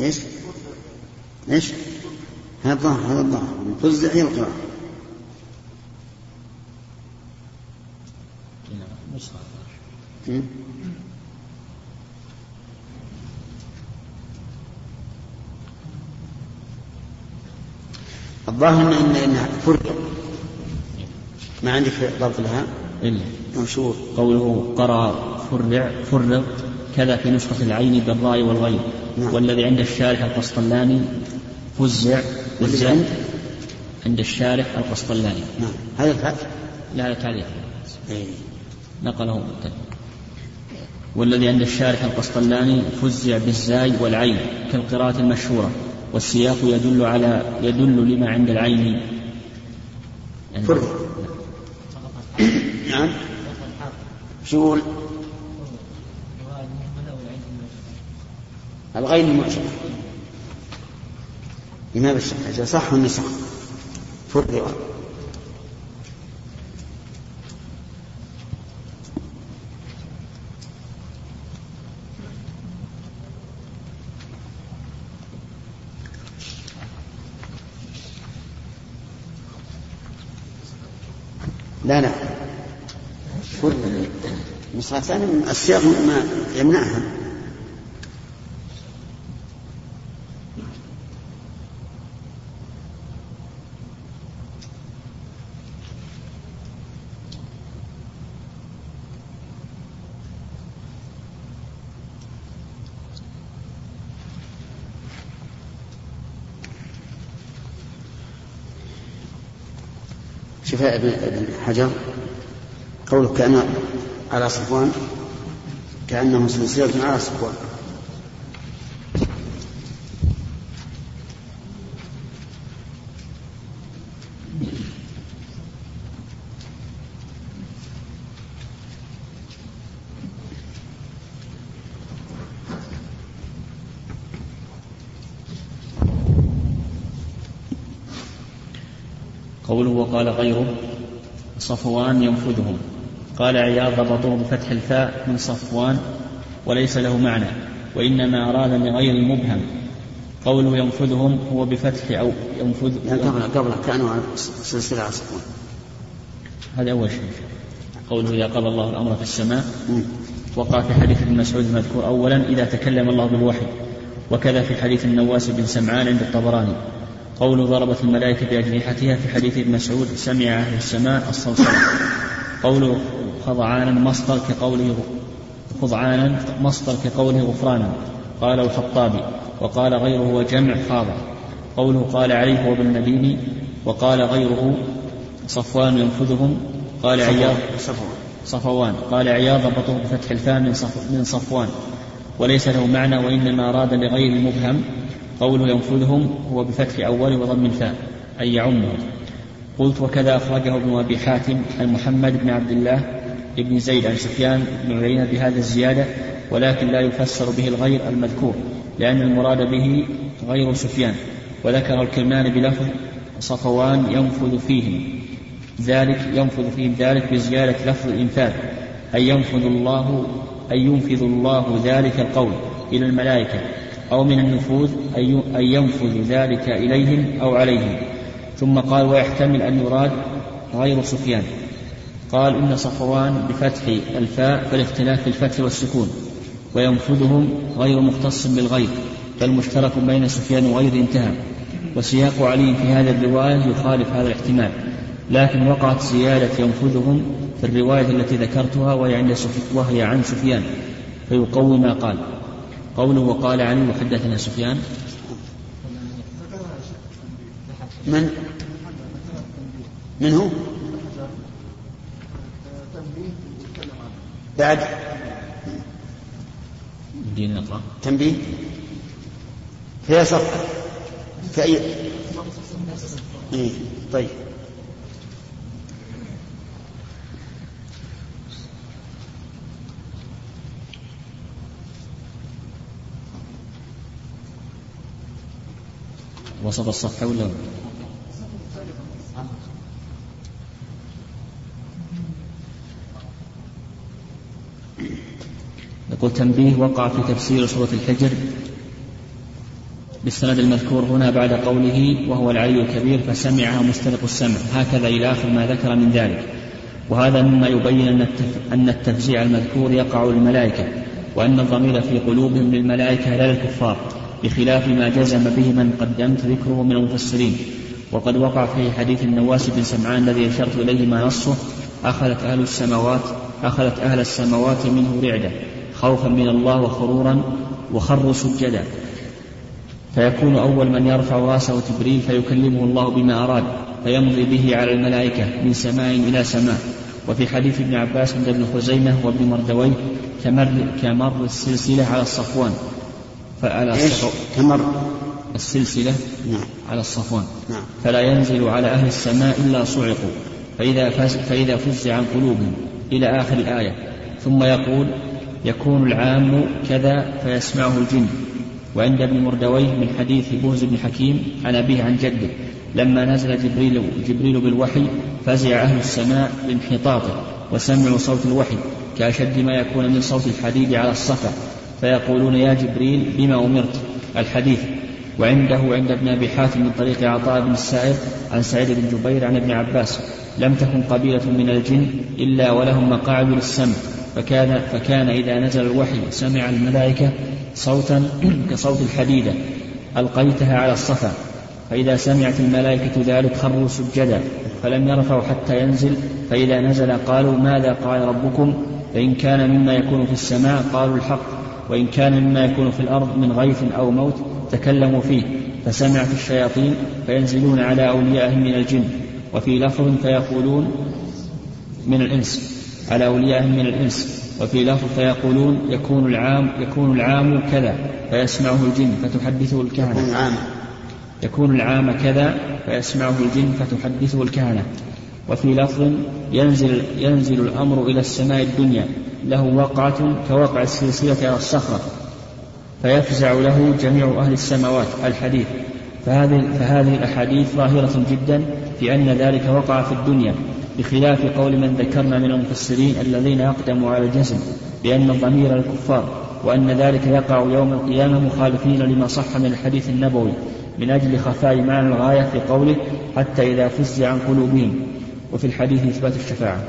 إيش؟ إيش؟ هذا الظاهر هذا الظاهر. فزع هي القراءة. الظاهر ان انها فرق ما عندك ضبط لها؟ إلا. منشور قوله قرأ فرع فرق. كذا في نسخة العين بالراء والغين. نعم. والذي عند الشارح القسطلاني. فزع. والذي والزن عند؟ الشارح القسطلاني. نعم. هذا الفتح؟ لا هذا تعليق. إيه. نقله. والذي عند الشارح القسطلاني. فزع بالزاي والعين كالقراءة المشهورة. والسياق يدل على يدل لما عند العين. يعني فرق. نعم. شو الغين المعجمة لماذا الشك صح النسخ فرق لا لا. فرق. النسخة الثانية السياق ما يمنعها. يا ابن حجر قوله كأن على صفوان كأنه سلسلة على صفوان قوله وقال غيره صفوان ينفذهم. قال عياض ضبطوه بفتح الفاء من صفوان وليس له معنى وإنما أراد بغير المبهم. قوله ينفذهم هو بفتح أو ينفذ يعني قبل قبل كانوا على سلسلة على صفوان. هذا أول شيء. قوله إذا قضى الله الأمر في السماء. وقع في حديث ابن مسعود المذكور أولا إذا تكلم الله بالوحي. وكذا في حديث النواس بن سمعان عند الطبراني قول ضربت الملائكة بأجنحتها في حديث ابن مسعود سمع أهل السماء الصلصلة قول خضعانا مصدر كقوله خضعانا مصدر كقوله غفرانا. قال الخطابي وقال غيره هو جمع خاضع قوله قال عليه هو المديني وقال غيره صفوان ينفذهم. قال عياض صفوان. قال عياض ضبطه بفتح الفاء من, صف من صفوان. وليس له معنى وإنما أراد بغير المبهم قوله ينفذهم هو بفتح أول وضم الفاء أي يعمهم قلت وكذا أخرجه ابن أبي حاتم عن محمد بن عبد الله بن زيد عن سفيان بن عيينة بهذا الزيادة ولكن لا يفسر به الغير المذكور لأن المراد به غير سفيان وذكر الكلمان بلفظ صفوان ينفذ فيهم ذلك ينفذ فيهم ذلك بزيادة لفظ الإنفاذ أي ينفذ الله أي ينفذ الله ذلك القول إلى الملائكة أو من النفوذ أي ينفذ ذلك إليهم أو عليهم. ثم قال ويحتمل أن يراد غير سفيان. قال إن صفوان بفتح الفاء فالاختلاف في الفتح والسكون وينفذهم غير مختص بالغير بل مشترك بين سفيان وغيره انتهى. وسياق علي في هذه الرواية يخالف هذا الاحتمال. لكن وقعت زيادة ينفذهم في الرواية التي ذكرتها وهي عند وهي عن سفيان. فيقوي ما قال. قوله وقال علي وحدثنا سفيان. من؟ من هو؟ بعد. دين نقرأ. تنبيه. في صفحة؟ في أي إيه. طيب. وسط الصفحة ولا يقول تنبيه وقع في تفسير سورة الحجر بالسند المذكور هنا بعد قوله وهو العلي الكبير فسمعها مستلق السمع. هكذا إلى آخر ما ذكر من ذلك. وهذا مما يبين أن التفزيع المذكور يقع للملائكة وأن الضمير في قلوبهم للملائكة لا للكفار. بخلاف ما جزم به من قدمت ذكره من المفسرين. وقد وقع في حديث النواس بن سمعان الذي أشرت إليه ما نصه أخذت أهل السماوات أخذت أهل السماوات منه رعدة خوفا من الله وخرورا وخروا سجدا. فيكون أول من يرفع رأسه جبريل فيكلمه الله بما أراد فيمضي به على الملائكة من سماء إلى سماء. وفي حديث ابن عباس عند ابن خزيمة وابن مردويه كمر, كمر السلسلة على الصفوان. فعلى كمر السلسلة نعم. على الصفوان. نعم. فلا ينزل على أهل السماء إلا صعقوا. فإذا, فإذا فزع عن قلوبهم إلى آخر الآية ثم يقول يكون العام كذا فيسمعه الجن. وعند ابن مردويه من حديث بوز بن حكيم عن أبيه عن جده لما نزل جبريل, جبريل بالوحي فزع أهل السماء بانحطاطه وسمعوا صوت الوحي كأشد ما يكون من صوت الحديد على الصفا. فيقولون يا جبريل بما أمرت؟ الحديث. وعنده عند ابن أبي حاتم من طريق عطاء بن السائر عن سعيد بن جبير عن ابن عباس لم تكن قبيلة من الجن إلا ولهم مقاعد للسمع فكان, فكان إذا نزل الوحي سمع الملائكة صوتا كصوت الحديدة ألقيتها على الصفا فإذا سمعت الملائكة ذلك خروا سجدا فلم يرفعوا حتى ينزل فإذا نزل قالوا ماذا قال ربكم؟ فإن كان مما يكون في السماء قالوا الحق. وإن كان مما يكون في الأرض من غيث أو موت تكلموا فيه فسمعت الشياطين فينزلون على أوليائهم من الجن. وفي لفظ فيقولون من الإنس على أوليائهم من الإنس. وفي لفظ فيقولون يكون العام يكون العام كذا فيسمعه الجن فتحدثه الكهنة. يكون العام. يكون العام كذا فيسمعه الجن فتحدثه الكهنة. وفي لفظ ينزل ينزل الأمر إلى السماء الدنيا له وقعة كوقع السلسلة على الصخرة فيفزع له جميع أهل السماوات الحديث. فهذه, فهذه الأحاديث ظاهرة جدا في أن ذلك وقع في الدنيا بخلاف قول من ذكرنا من المفسرين الذين أقدموا على الجزم بأن الضمير الكفار وأن ذلك يقع يوم القيامة مخالفين لما صح من الحديث النبوي من أجل خفاء معنى الغاية في قوله حتى إذا فزع عن قلوبهم. وفي الحديث إثبات الشفاعة.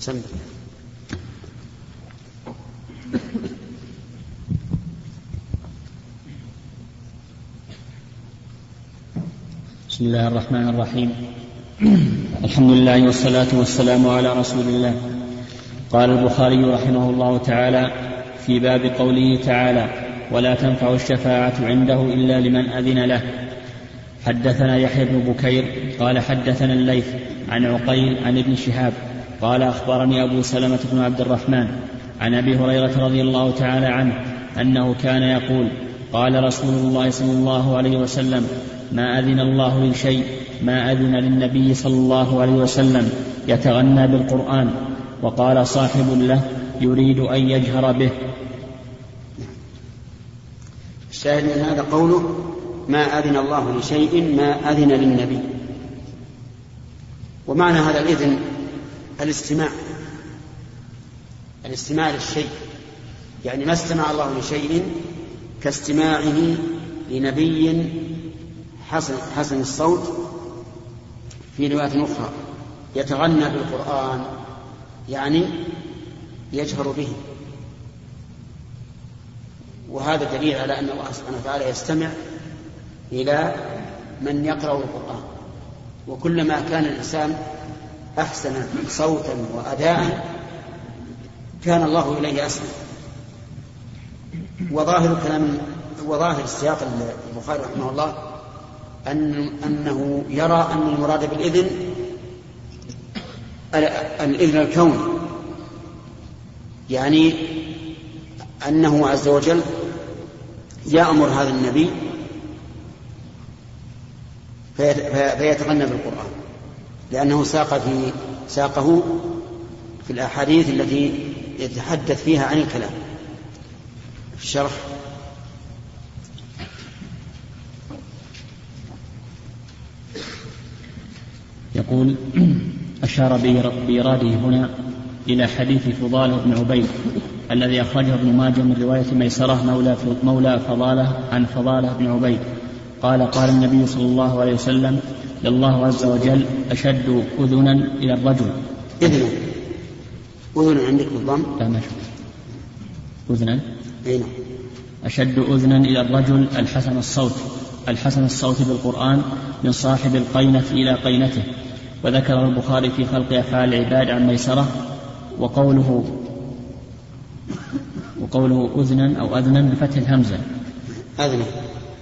سم. بسم الله الرحمن الرحيم. الحمد لله والصلاة والسلام على رسول الله. قال البخاري رحمه الله تعالى في باب قوله تعالى ولا تنفع الشفاعة عنده إلا لمن أذن له. حدثنا يحيى بن بكير قال حدثنا الليث عن عقيل عن ابن شهاب قال أخبرني أبو سلمة بن عبد الرحمن عن أبي هريرة رضي الله تعالى عنه أنه كان يقول قال رسول الله صلى الله عليه وسلم ما أذن الله لشيء ما أذن للنبي صلى الله عليه وسلم يتغنى بالقرآن. وقال صاحب له يريد أن يجهر به. الشاهد من هذا قوله ما أذن الله لشيء ما أذن للنبي. ومعنى هذا الإذن الاستماع. الاستماع للشيء. يعني ما استمع الله لشيء كاستماعه لنبي حسن, حسن الصوت في رواية أخرى. يتغنى بالقرآن يعني يجهر به. وهذا دليل على أن الله سبحانه وتعالى يستمع إلى من يقرأ القرآن. وكلما كان الإنسان أحسن صوتا وأداء كان الله إليه أسمع. وظاهر كلام وظاهر السياق البخاري رحمه الله أن أنه يرى أن المراد بالإذن الإذن الكوني يعني أنه عز وجل يأمر هذا النبي فيتغنى بالقرآن لأنه ساق في ساقه في الأحاديث التي يتحدث فيها عن الكلام. في الشرح. يقول أشار بإراده هنا إلى حديث فضال بن عبيد. الذي أخرجه ابن ماجه من رواية ميسرة مولى مولى فضالة عن فضالة بن عبيد. قال قال النبي صلى الله عليه وسلم لله عز وجل أشد أذنا إلى الرجل. إذنا أذن عندك بالضم؟ لا ما أذنا؟ أي نعم. أشد أذنا إلى الرجل الحسن الصوت. الحسن الصوت بالقرآن من صاحب القينة إلى قينته. وذكر البخاري في خلق أفعال العباد عن ميسرة وقوله وقوله أذنا أو أذنا بفتح الهمزة. أذنا.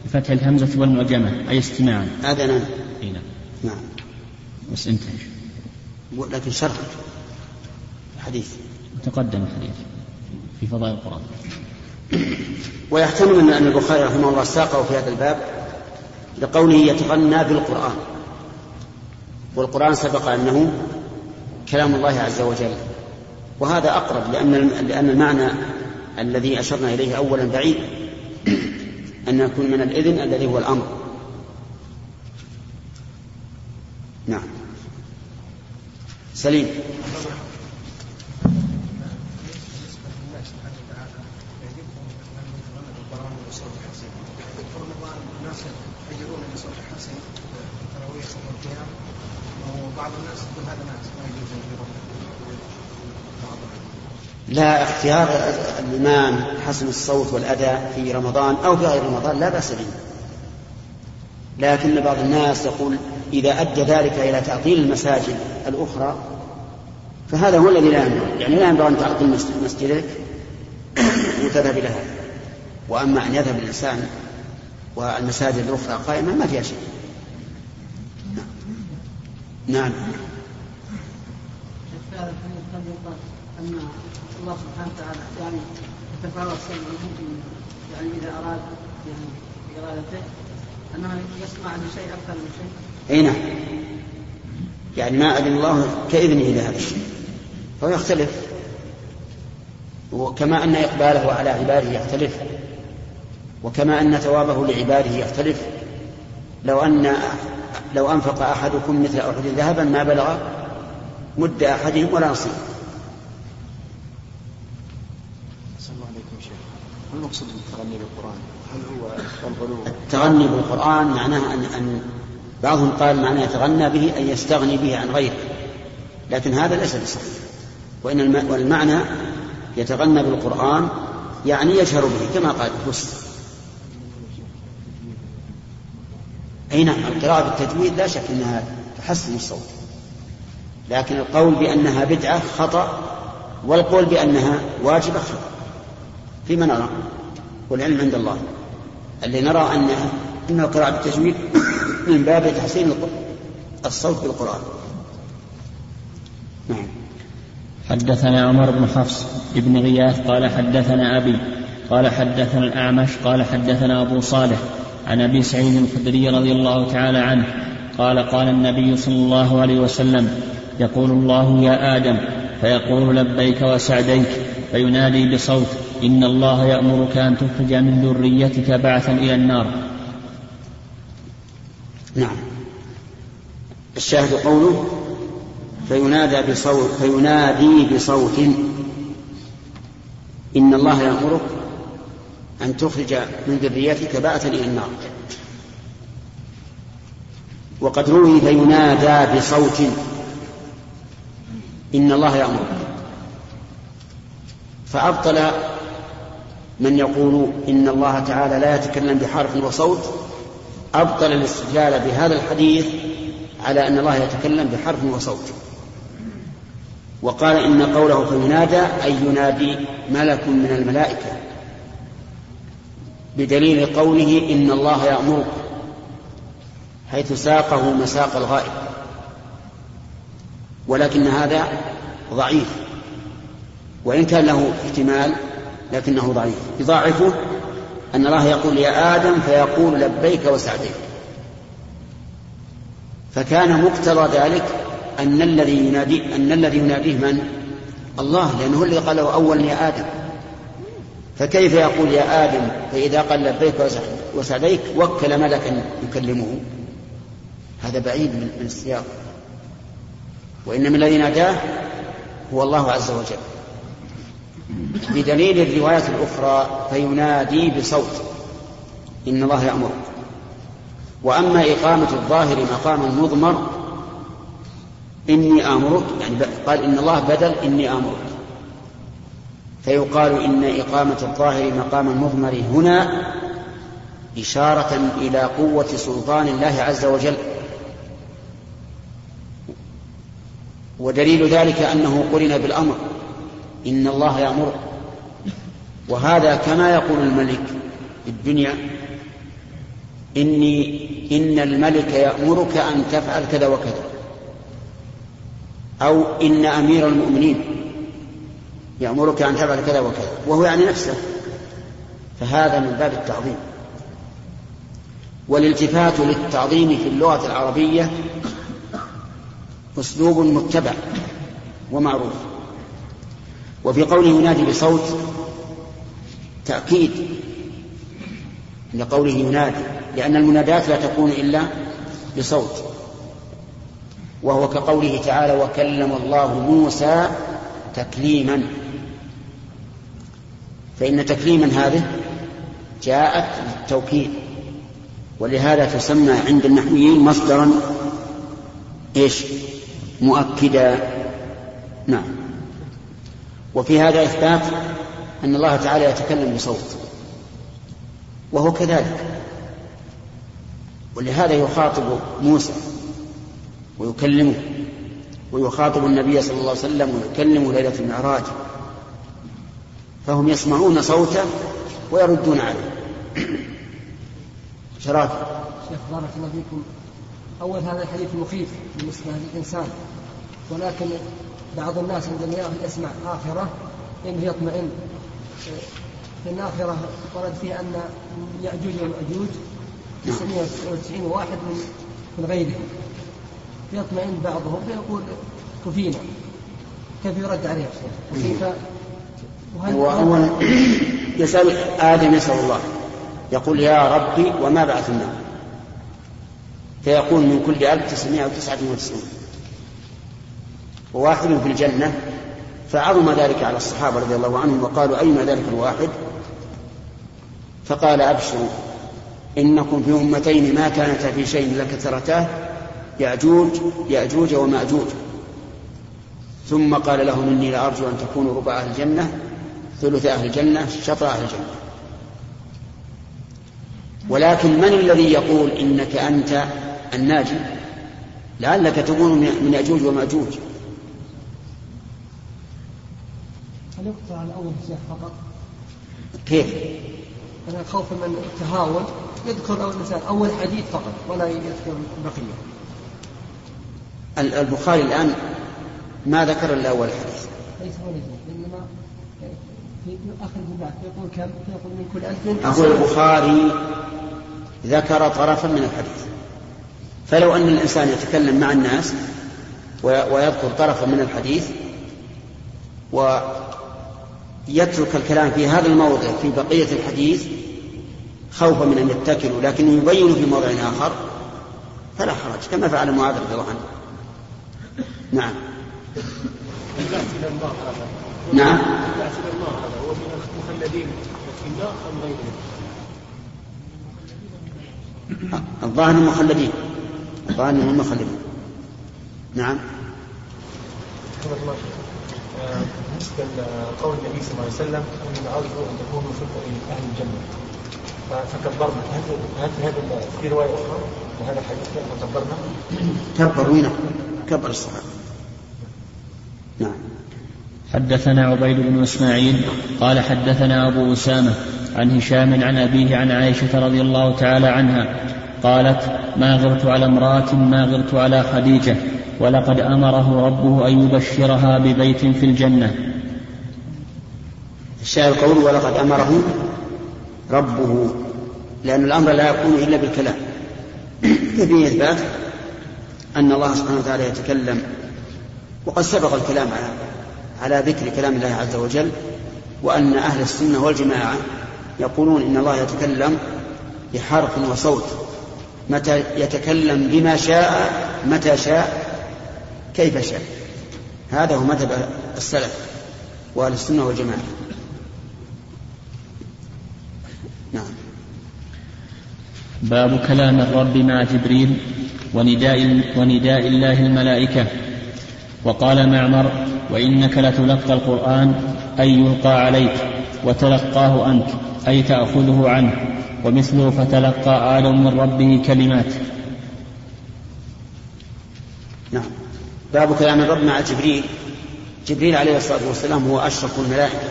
بفتح الهمزة والمعجمة أي استماعا. أذنا. أي نعم. نعم. بس انتهى. لكن شرح الحديث. تقدم الحديث في فضائل القرآن. ويحتمل أن البخاري رحمه الله ساقه في هذا الباب لقوله يتغنى بالقرآن. والقرآن سبق أنه كلام الله عز وجل. وهذا أقرب لأن لأن المعنى الذي أشرنا إليه أولا بعيد أن يكون من الإذن الذي هو الأمر. نعم. سليم. بعض الناس يقول هذا ما يجوز. لا اختيار الإمام حسن الصوت والأداء في رمضان أو في غير رمضان لا بأس به. لكن بعض الناس يقول إذا أدى ذلك إلى تعطيل المساجد الأخرى فهذا هو الذي لا ينبغي. يعني لا ينبغي أن تعطل مسجدك وتذهب إلى هذا. وأما أن يذهب الإنسان والمساجد الأخرى قائمة ما فيها شيء. نعم. أن الله سبحانه وتعالى يعني يتفاوت المؤمن يعني إذا أراد يعني إرادته أنه يسمع لشيء أكثر من شيء. أي نعم. يعني ما أذن الله كإذنه لهذا الشيء. فهو يختلف. وكما أن إقباله على عباده يختلف. وكما أن ثوابه لعباده يختلف. لو أن لو أنفق أحدكم مثل أحد ذهبا ما بلغ مد أحدهم ولا نصيب. ما المقصود بالتغني بالقرآن؟ هل هو الغلو؟ التغني بالقرآن معناه أن أن بعضهم قال معناه يتغنى به أن يستغني به عن غيره. لكن هذا ليس بصحيح. وإن والمعنى يتغنى بالقرآن يعني يجهر به كما قال الكرسي أي نعم القراءة بالتجويد لا شك أنها تحسن الصوت. لكن القول بأنها بدعة خطأ والقول بأنها واجبة خطأ. فيما نرى والعلم عند الله. اللي نرى أن أن القراءة بالتجويد من باب تحسين الصوت بالقرآن. نعم. حدثنا عمر بن حفص بن غياث قال حدثنا أبي قال حدثنا الأعمش قال حدثنا أبو صالح عن أبي سعيد الخدري رضي الله تعالى عنه قال قال النبي صلى الله عليه وسلم يقول الله يا آدم فيقول لبيك وسعديك فينادي بصوت إن الله يأمرك أن تخرج من ذريتك بعثا إلى النار. نعم. الشاهد قوله فينادى بصوت فينادي بصوت إن الله يأمرك أن تخرج من ذريتك بعثا إلى النار. وقد روي فينادى بصوت إن الله يأمرك. فأبطل من يقول إن الله تعالى لا يتكلم بحرف وصوت أبطل الاستدلال بهذا الحديث على أن الله يتكلم بحرف وصوت. وقال إن قوله فينادى أي ينادي ملك من الملائكة. بدليل قوله إن الله يأمرك حيث ساقه مساق الغائب. ولكن هذا ضعيف. وإن كان له احتمال لكنه ضعيف. يضاعفه أن الله يقول يا آدم فيقول لبيك وسعديك. فكان مقتضى ذلك أن الذي ينادي أن الذي يناديه من؟ الله لأنه الذي قال له أولا يا آدم. فكيف يقول يا آدم؟ فإذا قال لبيك وسعديك وكل ملكا يكلمه. هذا بعيد من السياق. وإنما الذي ناداه هو الله عز وجل. بدليل الرواية الأخرى فينادي بصوت. إن الله يأمر. وأما إقامة الظاهر مقام المضمر إني آمرك يعني قال إن الله بدل إني آمرك. فيقال إن إقامة الظاهر مقام المضمر هنا إشارة إلى قوة سلطان الله عز وجل. ودليل ذلك أنه قرن بالأمر. إن الله يأمر. وهذا كما يقول الملك في الدنيا إني إن الملك يأمرك أن تفعل كذا وكذا أو إن أمير المؤمنين يأمرك أن تفعل كذا وكذا وهو يعني نفسه. فهذا من باب التعظيم. والالتفات للتعظيم في اللغة العربية أسلوب متبع ومعروف. وفي قوله ينادي بصوت تأكيد لقوله ينادي لأن المنادات لا تكون إلا بصوت. وهو كقوله تعالى وكلم الله موسى تكليما. فإن تكليما هذه جاءت للتوكيد ولهذا تسمى عند النحويين مصدرا إيش؟ مؤكدا. نعم. وفي هذا إثبات أن الله تعالى يتكلم بصوت وهو كذلك. ولهذا يخاطب موسى ويكلمه ويخاطب النبي صلى الله عليه وسلم ويكلمه ليلة المعراج. فهم يسمعون صوته ويردون عليه. شراكة شيخ بارك الله فيكم. أول هذا الحديث مخيف بالنسبة للإنسان ولكن بعض الناس عندما يسمع آخرة إنه يطمئن. في الآخرة ورد فيه أن يأجوج ومأجوج 999 واحد من من غيرهم. يطمئن بعضهم فيقول كفينا. كيف يرد عليه؟ وكيف هو أولا يسأل آدم يسأل الله. يقول يا ربي وما بعث النار فيقول من كل ألف تسعمائة وتسعة وتسعون وواحد في الجنة فعظم ذلك على الصحابة رضي الله عنهم وقالوا أين ذلك الواحد؟ فقال أبشروا إنكم في أمتين ما كانتا في شيء لكثرتاه يأجوج يأجوج ومأجوج. ثم قال لهم إني لأرجو أن تكونوا ربع أهل الجنة ثلث أهل الجنة شطر أهل الجنة. ولكن من الذي يقول إنك أنت الناجي؟ لعلك تكون من يأجوج ومأجوج. هل يقطع الأول شيخ فقط؟ كيف؟ أنا خوفا من التهاون. يذكر أول الإنسان أول حديث فقط ولا يذكر البقية البخاري الآن ما ذكر إلا أول حديث. ليس هو إنما في آخر الباب يقول كم؟ يقول من كل ألف أقول البخاري ذكر طرفا من الحديث. فلو أن الإنسان يتكلم مع الناس ويذكر طرفا من الحديث ويترك الكلام في هذا الموضع في بقية الحديث خوفا من أن يتكلوا لكنه يبين في موضع آخر فلا حرج كما فعل معاذ رضي الله عنه. نعم. نعم. هو من المخلدين في أم الظاهر المخلدين الظاهر المخلدين نعم. بالنسبة لقول النبي صلى الله عليه وسلم اني ارجو أن تكونوا في أهل الجنة. فكبرنا. هل هذا في رواية أخرى لهذا الحديث فكبرنا؟ كبر وين؟ كبر الصحابة. نعم. حدثنا عبيد بن إسماعيل قال حدثنا أبو أسامة عن هشام عن أبيه عن عائشة رضي الله تعالى عنها قالت ما غرت على امرأة ما غرت على خديجة ولقد أمره ربه أن يبشرها ببيت في الجنة. الشاعر قول ولقد أمره ربه. لأن الأمر لا يكون إلا بالكلام. ففيه اثبات أن الله سبحانه وتعالى يتكلم وقد سبق الكلام على على ذكر كلام الله عز وجل وأن أهل السنة والجماعة يقولون إن الله يتكلم بحرف وصوت. متى يتكلم بما شاء متى شاء كيف شاء. هذا هو مذهب السلف وأهل السنة والجماعة. نعم. باب كلام الرب مع جبريل ونداء ونداء الله الملائكة. وقال معمر وإنك لتلقى القرآن أي يلقى عليك وتلقاه أنت. أي تأخذه عنه ومثله فتلقى آدم من ربه كلمات. نعم. باب كلام الرب مع جبريل. جبريل عليه الصلاة والسلام هو أشرف الملائكة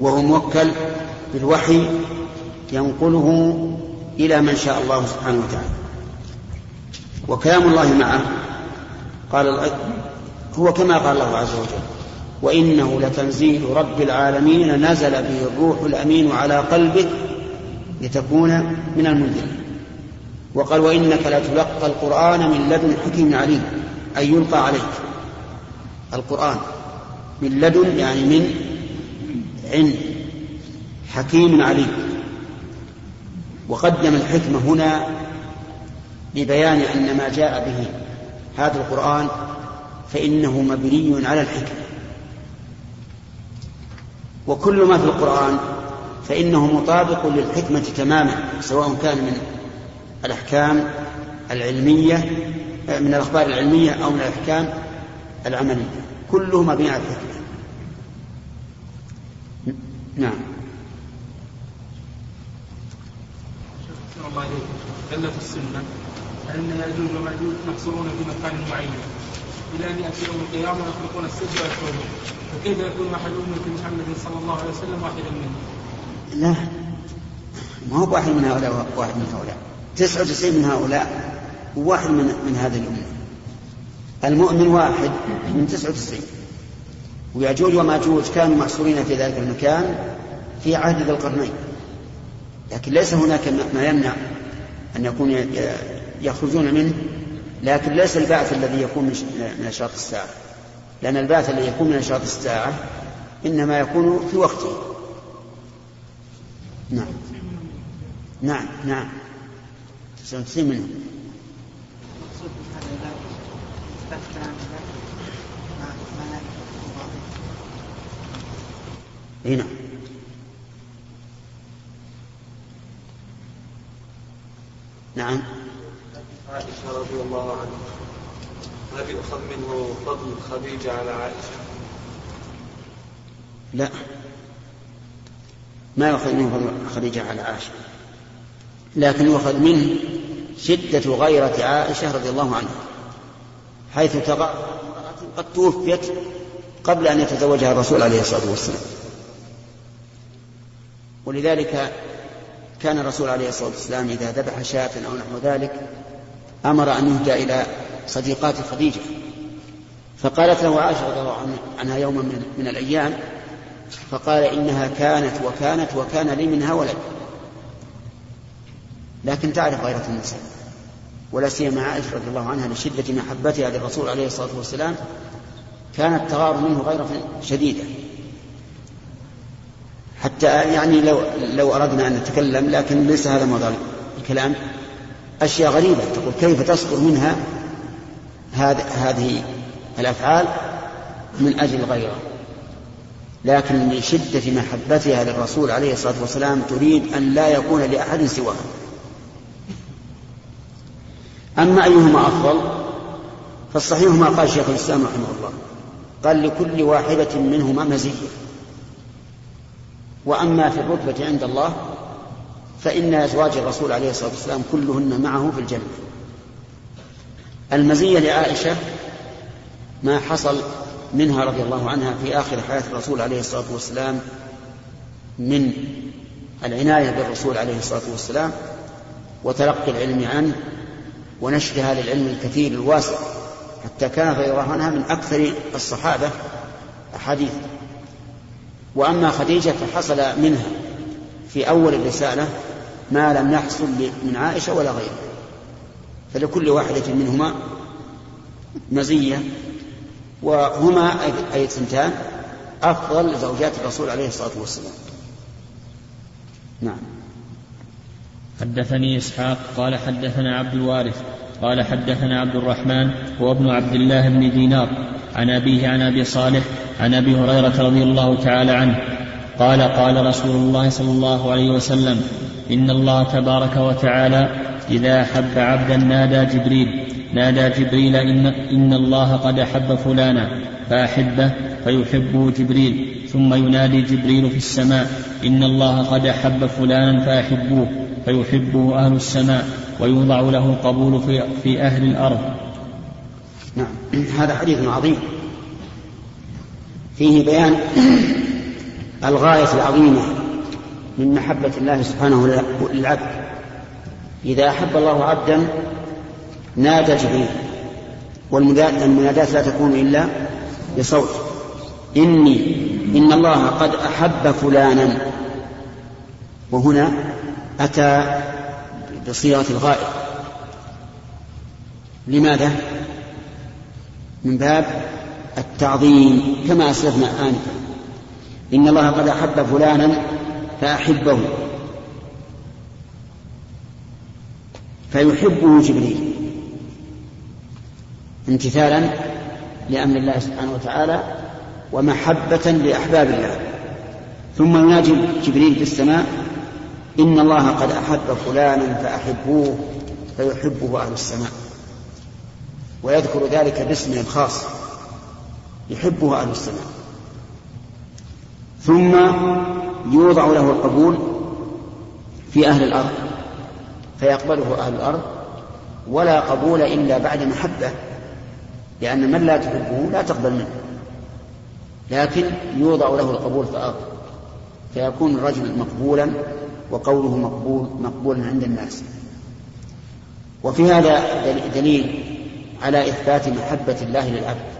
وهو موكل بالوحي ينقله إلى من شاء الله سبحانه وتعالى. وكلام الله معه قال هو كما قال الله عز وجل وإنه لتنزيل رب العالمين نزل به الروح الأمين على قلبك لتكون من المنذرين. وقال وإنك لتلقى القرآن من لدن حكيم عليم أي يلقى عليك. القرآن من لدن يعني من عند حكيم عليم. وقدم الحكمة هنا لبيان أن ما جاء به هذا القرآن فإنه مبني على الحكمة. وكل ما في القرآن فإنه مطابق للحكمة تماما سواء كان من الأحكام العلمية من الأخبار العلمية أو من الأحكام العملية. كله مبني على الحكمة. نعم. الله عليكم. السنة أن ياجوج وماجوج محصورون في مكان معين. إلى ان ياتي يوم القيامة ويخلقون السد ويكفرون فكيف يكون أحد أمة محمد صلى الله عليه وسلم واحدا منهم؟ لا. ما هو واحد من هؤلاء واحد من هؤلاء. تسعة وتسعين من هؤلاء وواحد من من هذه الأمة. المؤمن واحد من تسعة وتسعين. ويأجوج وماجوج كانوا محصورين في ذلك المكان في عهد ذي القرنين. لكن ليس هناك ما يمنع أن يكون يخرجون منه لكن ليس البعث الذي يكون من أشراط الساعة. لأن البعث الذي يكون من أشراط الساعة إنما يكون في وقته. نعم. نعم نعم. تسعين منهم. اي نعم. نعم. عائشة رضي الله عنها. هل يؤخذ منه فضل خديجة على عائشة؟ لا. ما يؤخذ منه فضل خديجة على عائشة. لكن يؤخذ منه شدة غيرة عائشة رضي الله عنها. حيث تقع قد توفيت قبل أن يتزوجها الرسول عليه الصلاة والسلام. ولذلك كان الرسول عليه الصلاة والسلام إذا ذبح شاة أو نحو ذلك أمر أن يهدى إلى صديقات خديجة. فقالت له عائشة رضي الله عنها يوما من, الأيام فقال إنها كانت وكانت وكان لي منها ولد. لكن تعرف غيرة النساء ولا سيما عائشة رضي الله عنها لشدة محبتها للرسول عليه الصلاة والسلام كانت تغار منه غيرة شديدة. حتى يعني لو لو أردنا أن نتكلم لكن ليس هذا موضوع الكلام. أشياء غريبة. تقول كيف تصدر منها هذه الأفعال من أجل الغيرة لكن من شدة محبتها للرسول عليه الصلاة والسلام تريد أن لا يكون لأحد سواه أما أيهما أفضل فالصحيح ما قال شيخ الإسلام رحمه الله. قال لكل واحدة منهما مزية. وأما في الرتبة عند الله فإن أزواج الرسول عليه الصلاة والسلام كلهن معه في الجنة. المزية لعائشة ما حصل منها رضي الله عنها في آخر حياة الرسول عليه الصلاة والسلام من العناية بالرسول عليه الصلاة والسلام وتلقي العلم عنه ونشر هذا العلم الكثير الواسع حتى كانت رضي الله عنها من أكثر الصحابة أحاديث. وأما خديجة فحصل منها في أول الرسالة ما لم يحصل من عائشة ولا غيرها فلكل واحدة منهما مزية. وهما أي اثنتان أفضل زوجات الرسول عليه الصلاة والسلام. نعم. حدثني إسحاق قال حدثنا عبد الوارث قال حدثنا عبد الرحمن هو ابن عبد الله بن دينار عن أبيه عن أبي صالح عن أبي هريرة رضي الله تعالى عنه قال قال رسول الله صلى الله عليه وسلم إن الله تبارك وتعالى إذا أحب عبدا نادى جبريل نادى جبريل إن, إن الله قد أحب فلانا فأحبه فيحبه جبريل ثم ينادي جبريل في السماء إن الله قد أحب فلانا فأحبوه فيحبه أهل السماء ويوضع له القبول في, في أهل الأرض. نعم. هذا حديث عظيم. فيه بيان الغاية العظيمة من محبة الله سبحانه للعبد. إذا أحب الله عبدا نادى جبريل والمناداة لا تكون إلا بصوت. إني إن الله قد أحب فلانا. وهنا أتى بصيغة الغائب. لماذا؟ من باب التعظيم كما أسلفنا آنفا. إن الله قد أحب فلانا فأحبه. فيحبه جبريل. امتثالا لأمر الله سبحانه وتعالى ومحبة لأحباب الله. ثم يناجي جبريل في السماء إن الله قد أحب فلانا فأحبوه فيحبه أهل السماء. ويذكر ذلك باسمه الخاص يحبه أهل السماء. ثم يوضع له القبول في أهل الأرض فيقبله أهل الأرض ولا قبول إلا بعد محبة لأن من لا تحبه لا تقبل منه لكن يوضع له القبول في الأرض فيكون الرجل مقبولا وقوله مقبول مقبولا عند الناس. وفي هذا دليل على إثبات محبة الله للعبد.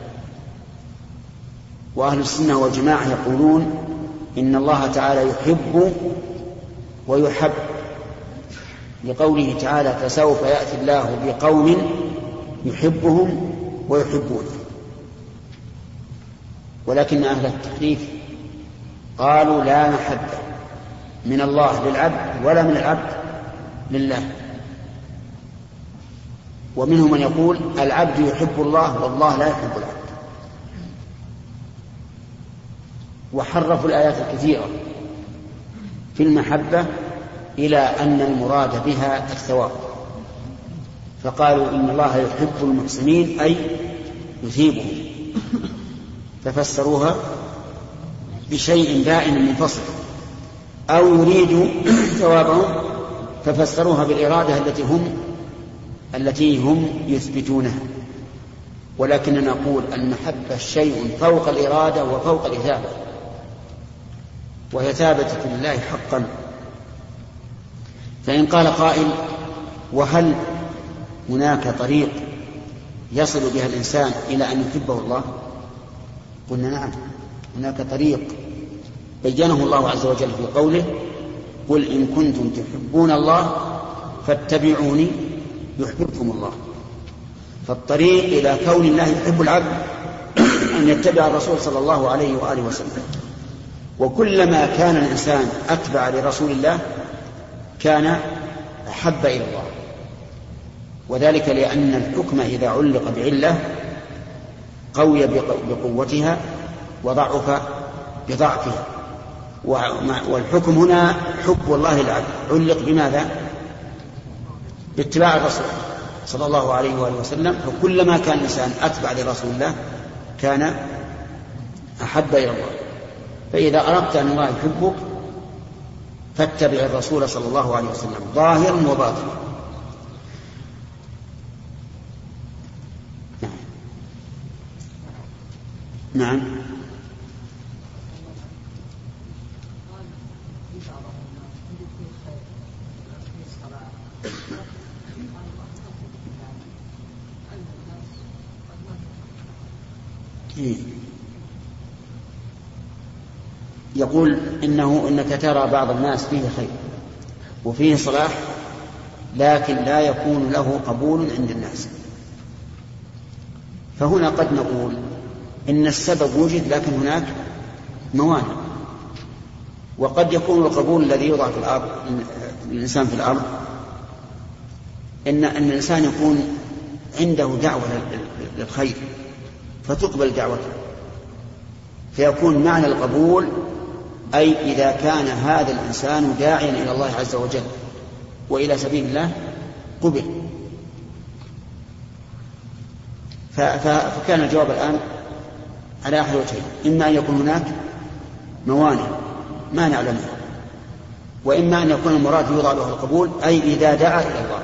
وأهل السنة والجماعة يقولون إن الله تعالى يحب ويحب. لقوله تعالى فسوف يأتي الله بقوم يحبهم ويحبونه. ولكن أهل التحريف قالوا لا محبة من الله للعبد ولا من العبد لله. ومنهم من يقول العبد يحب الله والله لا يحب العبد. وحرفوا الآيات الكثيرة في المحبة إلى أن المراد بها الثواب. فقالوا إن الله يحب المحسنين أي يثيبهم. ففسروها بشيء دائم منفصل. أو يريد ثوابهم ففسروها بالإرادة التي هم التي هم يثبتونها. ولكننا نقول المحبة شيء فوق الإرادة وفوق الإثابة. وهي ثابتة لله حقا. فإن قال قائل وهل هناك طريق يصل بها الإنسان إلى أن يحبه الله؟ قلنا نعم هناك طريق بينه الله عز وجل في قوله قل إن كنتم تحبون الله فاتبعوني يحببكم الله. فالطريق إلى كون الله يحب العبد أن يتبع الرسول صلى الله عليه وآله وسلم. وكلما كان الإنسان أتبع لرسول الله كان أحب إلى الله. وذلك لأن الحكم إذا علق بعلة قوي بقوتها وضعف بضعفها. والحكم هنا حب الله للعبد علق بماذا؟ باتباع الرسول صلى الله عليه وآله وسلم. فكلما كان الإنسان أتبع لرسول الله كان أحب إلى الله. فإذا أردت أن الله يحبك فاتبع الرسول صلى الله عليه وسلم ظاهرا وباطنا. نعم. نعم. إيه. يقول إنه إنك ترى بعض الناس فيه خير وفيه صلاح لكن لا يكون له قبول عند الناس. فهنا قد نقول إن السبب وجد لكن هناك موانع. وقد يكون القبول الذي يوضع في الأرض الإنسان في الأرض إن أن الإنسان يكون عنده دعوة للخير فتقبل دعوته. فيكون معنى القبول أي إذا كان هذا الإنسان داعيا إلى الله عز وجل وإلى سبيل الله قبل. فكان الجواب الآن على أحد وجهين. إما أن يكون هناك موانع ما نعلمها وإما أن يكون المراد يوضع له القبول أي إذا دعا إلى الله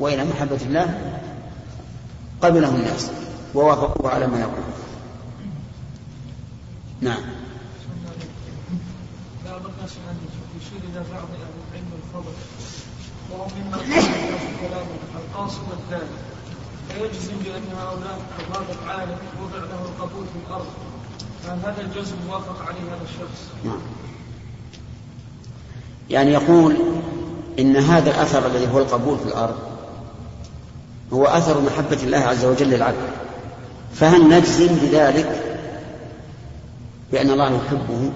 وإلى محبة الله قبله الناس ووافقوه على ما يقول. نعم بعض الناس إلى بعض أهل العلم والفضل وهم مما كلام القاصد الثاني فيجزم بأن هؤلاء أو عالم وضع له القبول في الأرض. فهل هذا الجزم وافق عليه هذا الشخص؟ نعم. يعني يقول إن هذا الأثر الذي هو القبول في الأرض هو أثر محبة الله عز وجل للعبد. فهل نجزم بذلك بأن الله يحبه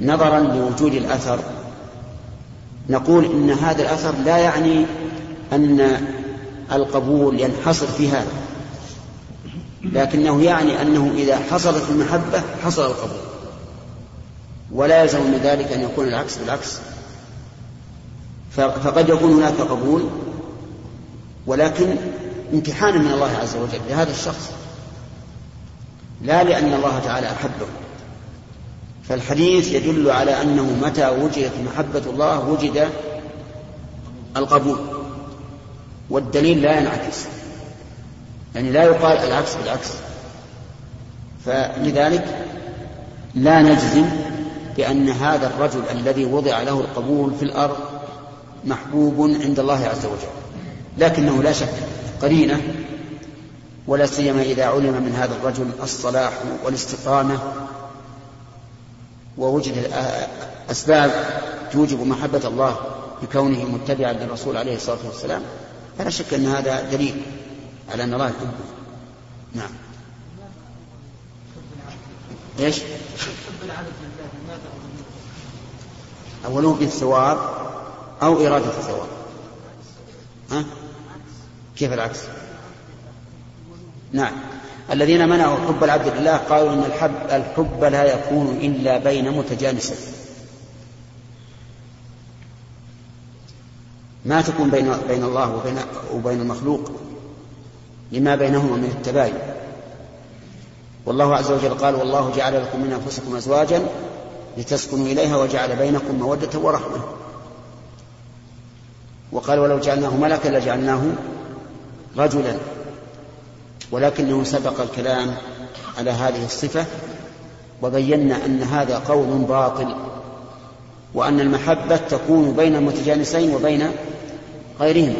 نظرا لوجود الأثر نقول إن هذا الأثر لا يعني أن القبول ينحصر في هذا لكنه يعني أنه إذا حصلت المحبة حصل القبول ولا يلزم من ذلك أن يكون العكس بالعكس. فقد يكون هناك قبول ولكن امتحانا من الله عز وجل لهذا الشخص لا لأن الله تعالى أحبه. فالحديث يدل على أنه متى وجدت محبة الله وجد القبول. والدليل لا ينعكس. يعني لا يقال العكس بالعكس. فلذلك لا نجزم بأن هذا الرجل الذي وضع له القبول في الأرض محبوب عند الله عز وجل. لكنه لا شك قرينة ولا سيما إذا علم من هذا الرجل الصلاح والاستقامة ووجد أسباب توجب محبة الله بكونه متبعا للرسول عليه الصلاة والسلام فلا شك أن هذا دليل على أن الله يحبه نعم إيش؟ أوله بالثواب أو إرادة الثواب ها؟ كيف العكس؟ نعم الذين منعوا حب العبد لله قالوا إن الحب الحب لا يكون إلا بين متجانسين. ما تكون بين بين الله وبين وبين المخلوق لما بينهما من التباين. والله عز وجل قال والله جعل لكم من أنفسكم أزواجا لتسكنوا إليها وجعل بينكم مودة ورحمة. وقال ولو جعلناه ملكا لجعلناه رجلا. ولكنه سبق الكلام على هذه الصفة وبينا أن هذا قول باطل وأن المحبة تكون بين المتجانسين وبين غيرهما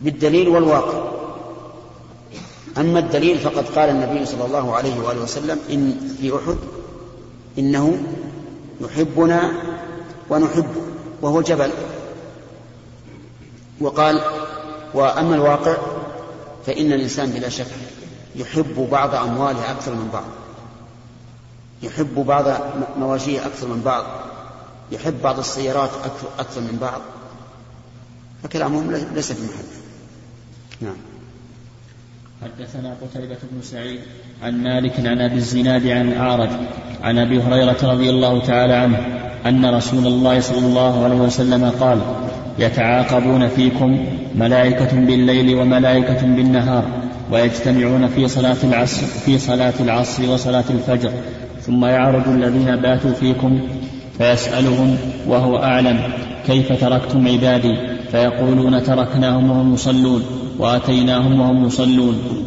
بالدليل والواقع. أما الدليل فقد قال النبي صلى الله عليه وآله وسلم إن في أحد إنه يحبنا ونحبه وهو جبل. وقال وأما الواقع فإن الإنسان بلا شك يحب بعض أمواله أكثر من بعض. يحب بعض مواشيه أكثر من بعض. يحب بعض السيارات أكثر من بعض. فكلامهم ليس في محل نعم. حدثنا قتيبة بن سعيد عن مالك عن أبي الزناد عن الأعرج عن أبي هريرة رضي الله تعالى عنه أن رسول الله صلى الله عليه وسلم قال يتعاقبون فيكم ملائكة بالليل وملائكة بالنهار ويجتمعون في صلاة العصر في صلاة العصر وصلاة الفجر. ثم يعرج الذين باتوا فيكم فيسألهم وهو أعلم. كيف تركتم عبادي؟ فيقولون تركناهم وهم يصلون وأتيناهم وهم يصلون.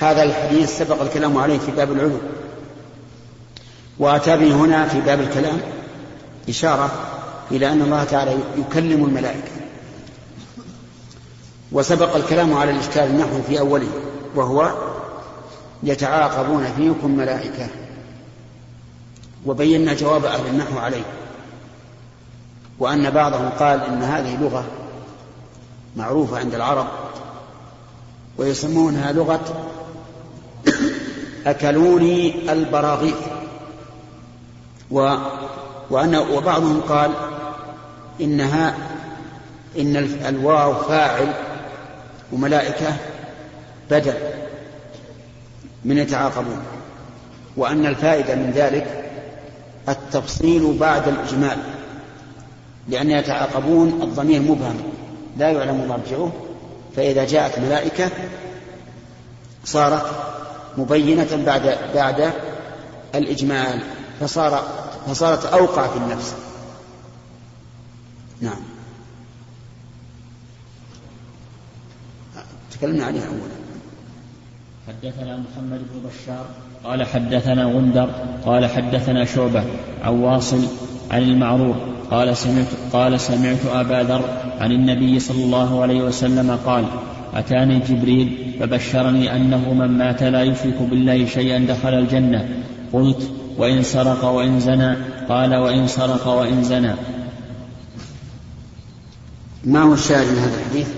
هذا الحديث سبق الكلام عليه في باب العلوم وأتى به هنا في باب الكلام. إشارة إلى أن الله تعالى يكلم الملائكة. وسبق الكلام على الإشكال النحو في أوله وهو يتعاقبون فيكم ملائكة. وبينا جواب أهل النحو عليه. وأن بعضهم قال إن هذه لغة معروفة عند العرب ويسمونها لغة أكلوني البراغيث. و وأن وبعضهم قال إنها إن الواو فاعل وملائكة بدل من يتعاقبون وأن الفائدة من ذلك التفصيل بعد الإجمال لأن يتعاقبون الضمير مبهم لا يعلم مرجعه فإذا جاءت ملائكة صارت مبينة بعد بعد الإجمال فصار فصارت أوقع في النفس. نعم. تكلمنا عليها أولا. حدثنا محمد بن بشار قال حدثنا غندر قال حدثنا شعبة عن واصل عن المعروف قال سمعت قال سمعت أبا ذر عن النبي صلى الله عليه وسلم قال أتاني جبريل فبشرني أنه من مات لا يشرك بالله شيئا دخل الجنة. قلت وإن سرق وإن زنى قال وإن سرق وإن زنى. ما هو الشاهد من هذا الحديث؟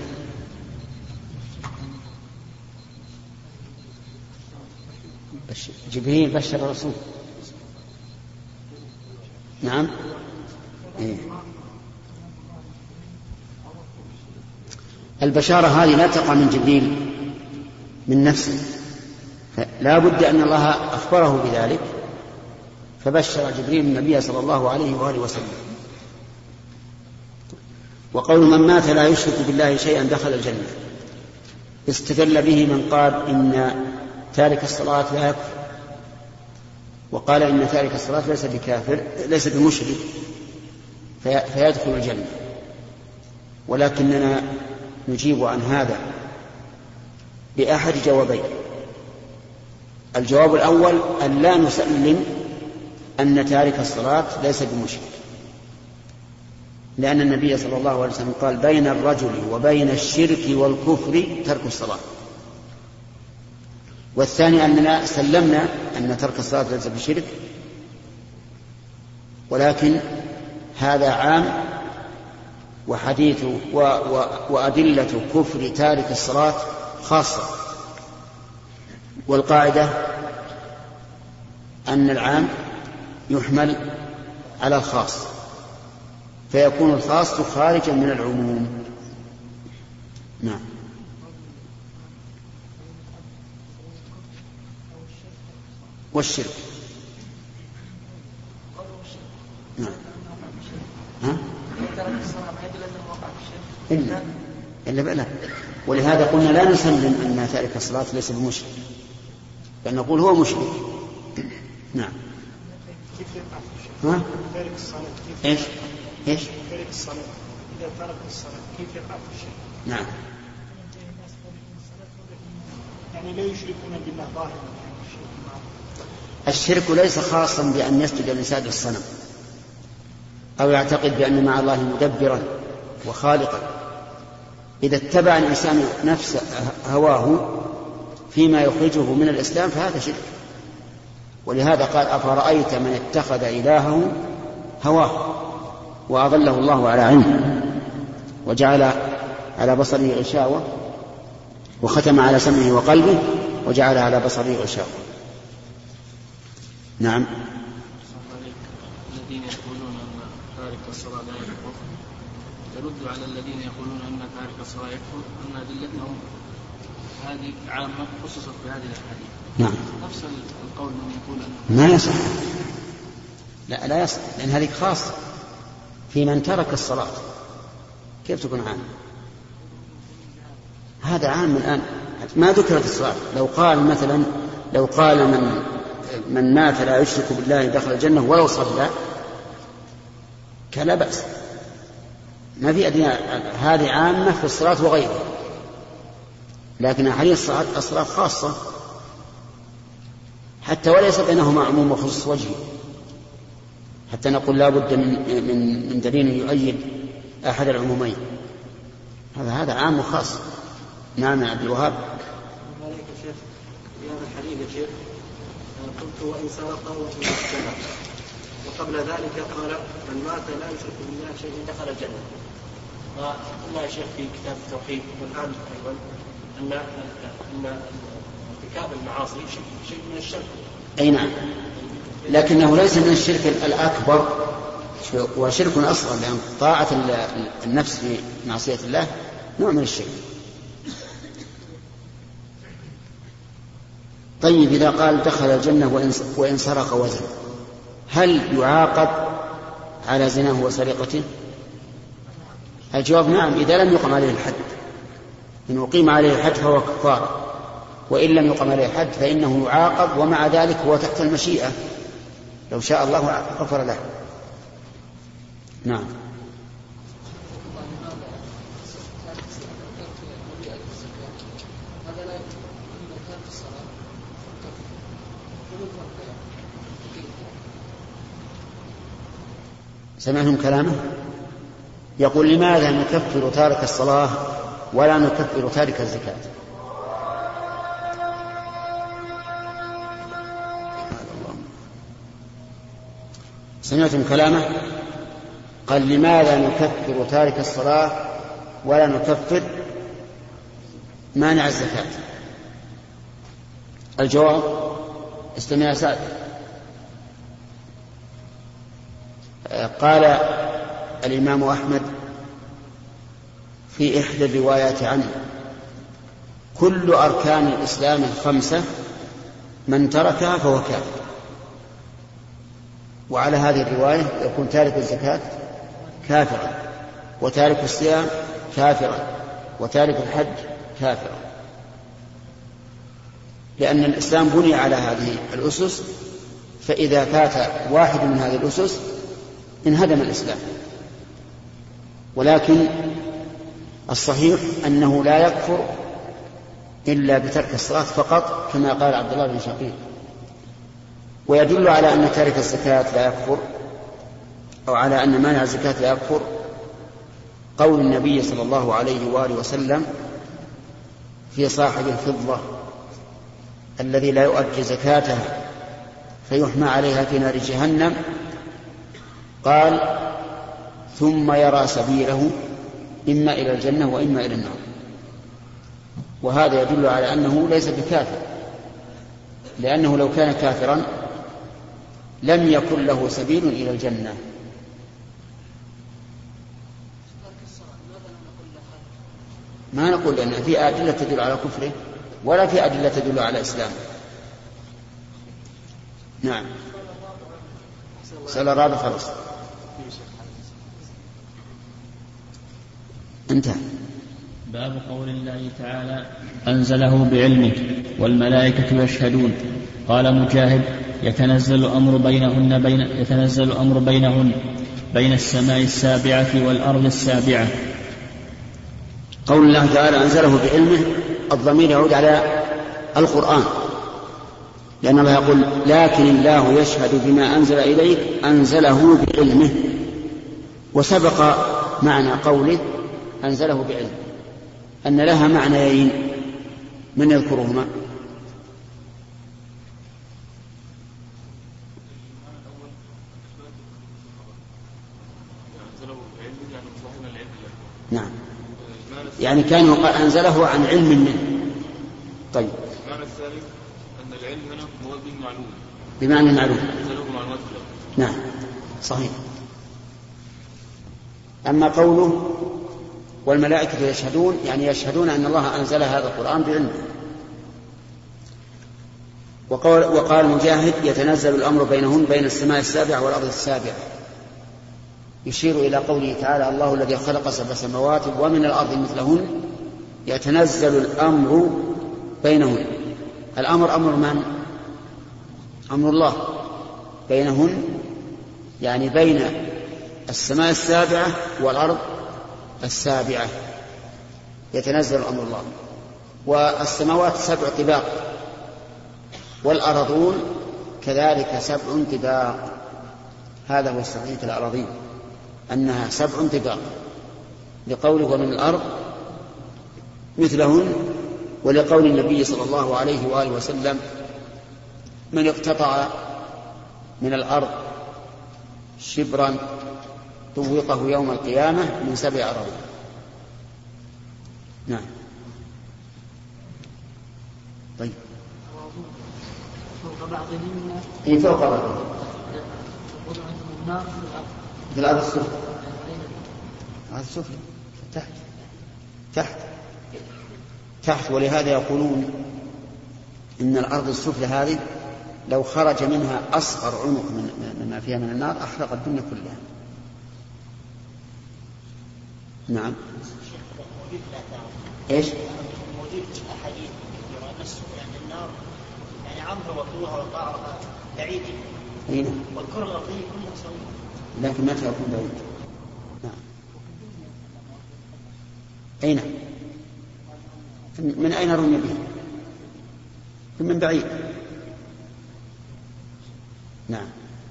جبريل بشر الرسول. نعم. إيه. البشارة هذه لا تقع من جبريل من نفسه. لا بد أن الله أخبره بذلك. فبشر جبريل النبي صلى الله عليه وآله وسلم. وقول من مات لا يشرك بالله شيئا دخل الجنة. استدل به من قال إن تارك الصلاة لا يكفر. وقال إن تارك الصلاة ليس بكافر ليس بمشرك في فيدخل الجنة. ولكننا نجيب عن هذا بأحد جوابين. الجواب الأول أن لا نسلم أن تارك الصلاة ليس بمشرك. لأن النبي صلى الله عليه وسلم قال بين الرجل وبين الشرك والكفر ترك الصلاة. والثاني أننا سلمنا أن ترك الصلاة ليس بشرك ولكن هذا عام وحديث و و وأدلة كفر تارك الصلاة خاصة. والقاعدة أن العام يحمل على الخاص فيكون الخاص خارجا من العموم. نعم. والشرك. نعم. ها؟ إلا. إلا بلا ولهذا قلنا لا نسلم أن تارك الصلاة ليس بمشرك بل نقول هو مشرك. نعم. ها؟ تارك الصلاة إيش؟ إيش؟ تارك الصلاة إذا ترك الصلاة كيف يقع في الشرك؟ نعم يعني لا يشركون بالله ظاهرا الشرك ليس خاصا بأن يسجد الإنسان للصنم أو يعتقد بأن مع الله مدبرا وخالقا إذا اتبع الإنسان نفس هواه فيما يخرجه من الإسلام فهذا شرك ولهذا قال أفرأيت من اتخذ إلهه هواه وأضله الله على علم وجعل على بصره غشاوة وختم على سمعه وقلبه وجعل على بصره غشاوة. نعم. الذين يقولون أن تارك الصلاة لا يكفر. على الذين يقولون أن تارك الصلاة يكفر. أن أدلتهم هذه عامة خصصت بهذه الأحاديث. نعم. نفس القول من يقول ما يصح. لا لا يصح لأن هذه خاصة في من ترك الصلاة. كيف تكون عامة؟ هذا عام الآن. ما ذكرت الصلاة. لو قال مثلا لو قال من من مات لا يشرك بالله دخل الجنة ولو صلى كان لا بأس. ما في أدنى هذه عامة في الصلاة وغيرها. لكن أحاديث الصلاة خاصة. حتى وليس بينهما عموم وخصوص وجهي. حتى نقول لا بد من من من دليل يؤيد أحد العمومين. هذا هذا عام وخاص نعم يا عبد الوهاب. عليك يا شيخ. في هذا الحديث يا شيخ قلت وإن سرق وإن زنى وقبل ذلك قال من مات لا يشرك بالله شيئا دخل الجنة. وقلنا يا شيخ في كتاب التوحيد والآن أيضا ان ان ارتكاب المعاصي شيء شيء من الشرك. أي نعم. لكنه ليس من الشرك الأكبر. وشرك أصغر لأن طاعة ال- النفس في معصية الله نوع من الشرك. طيب إذا قال دخل الجنة وإن, وإن سرق وزن هل يعاقب على زناه وسرقته؟ الجواب نعم إذا لم يقم عليه الحد. إن أقيم عليه الحد فهو كفار. وإن لم يقم عليه الحد فإنه يعاقب ومع ذلك هو تحت المشيئة. لو شاء الله غفر له. نعم. سمعتم كلامه؟ يقول لماذا نكفر تارك الصلاة ولا نكفر تارك الزكاة؟ سمعتم كلامه؟ قال لماذا نكفر تارك الصلاة ولا نكفر مانع الزكاة؟ الجواب استمع سعد قال الإمام أحمد في إحدى الروايات عنه كل أركان الإسلام الخمسة من تركها فهو كافر. وعلى هذه الرواية يكون تارك الزكاة كافرا وتارك الصيام كافرا وتارك الحج كافرا. لأن الإسلام بني على هذه الأسس فإذا فات واحد من هذه الأسس انهدم الإسلام. ولكن الصحيح أنه لا يكفر إلا بترك الصلاة فقط كما قال عبد الله بن شقيق. ويدل على أن تارك الزكاة لا يكفر أو على أن مانع الزكاة لا يكفر. قول النبي صلى الله عليه وآله وسلم في صاحب الفضة الذي لا يؤدي زكاته فيحمى عليها في نار جهنم قال ثم يرى سبيله إما إلى الجنة وإما إلى النار. وهذا يدل على أنه ليس بكافر لأنه لو كان كافرا لم يكن له سبيل إلى الجنة. ما نقول لأن في أدلة تدل على كفره ولا في أدلة تدل على إسلامه نعم. سأل الرابع خلاص. انتهى. باب قول الله تعالى أنزله بعلمه والملائكة يشهدون. قال مجاهد يتنزل الأمر بينهن بين يتنزل الأمر بينهن بين السماء السابعة والأرض السابعة. قول الله تعالى أنزله بعلمه الضمير يعود على القرآن. لأن الله يقول لكن الله يشهد بما أنزل إليك أنزله بعلمه. وسبق معنى قوله أنزله بعلمه. أن لها معنيين. من يذكرهما؟ نعم. يعني كان أنزله عن علم منه. طيب. المعنى الثالث أن العلم هنا هو بالمعلوم. بمعنى المعلوم. أنزله معلومات نعم. صحيح. أما قوله والملائكة يشهدون يعني يشهدون أن الله أنزل هذا القرآن بعلمه. وقال, وقال مجاهد يتنزل الأمر بينهن بين السماء السابعة والأرض السابعة يشير إلى قوله تعالى الله الذي خلق سبع سماوات ومن الأرض مثلهن. يتنزل الأمر بينهن. الأمر أمر من؟ أمر الله. بينهن يعني بين السماء السابعة والأرض السابعة. يتنزل أمر الله. والسماوات سبع طباق. والأرضون كذلك سبع طباق. هذا هو الصحيح الأراضين. أنها سبع طباق. لقوله ومن الأرض مثلهن ولقول النبي صلى الله عليه وآله وسلم من اقتطع من الأرض شبرا طوقه يوم القيامة من سبع أراضين نعم. طيب. فوق بعضهم في فوق بعضهم في الأرض السفلى الأرض السفلى تحت. تحت. تحت. ولهذا يقولون إن الأرض السفلى هذه لو خرج منها أصغر عنق من مما فيها من النار أحرق الدنيا كلها. نعم. إيش؟ موجود في الاحاديث ان السفلى عند النار يعني عرضها وطولها وقعرها بعيد. أي نعم. والكرة الأرضية كلها سويه لكن متى يكون بعيد؟ نعم. أي نعم. من أين رمي به؟ من بعيد. نعم.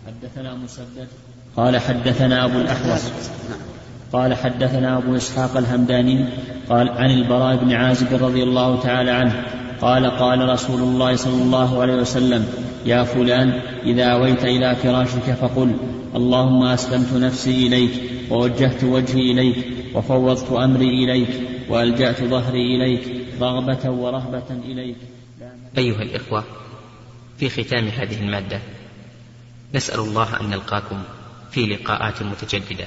حدثنا مسدد قال حدثنا أبو الأحوص. نعم. قال حدثنا أبو إسحاق الهمداني قال عن البراء بن عازب رضي الله تعالى عنه قال قال رسول الله صلى الله عليه وسلم يا فلان إذا أويت إلى فراشك فقل اللهم أسلمت نفسي إليك ووجهت وجهي إليك وفوضت أمري إليك وألجأت ظهري إليك رغبة ورهبة إليك. أيها الإخوة في ختام هذه المادة نسأل الله أن نلقاكم في لقاءات متجددة.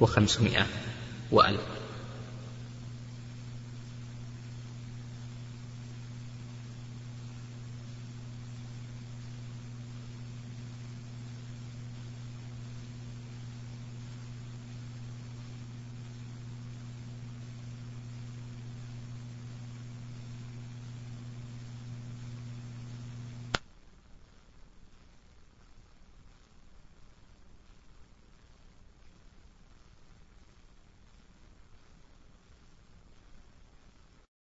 وخمسمائة وألف.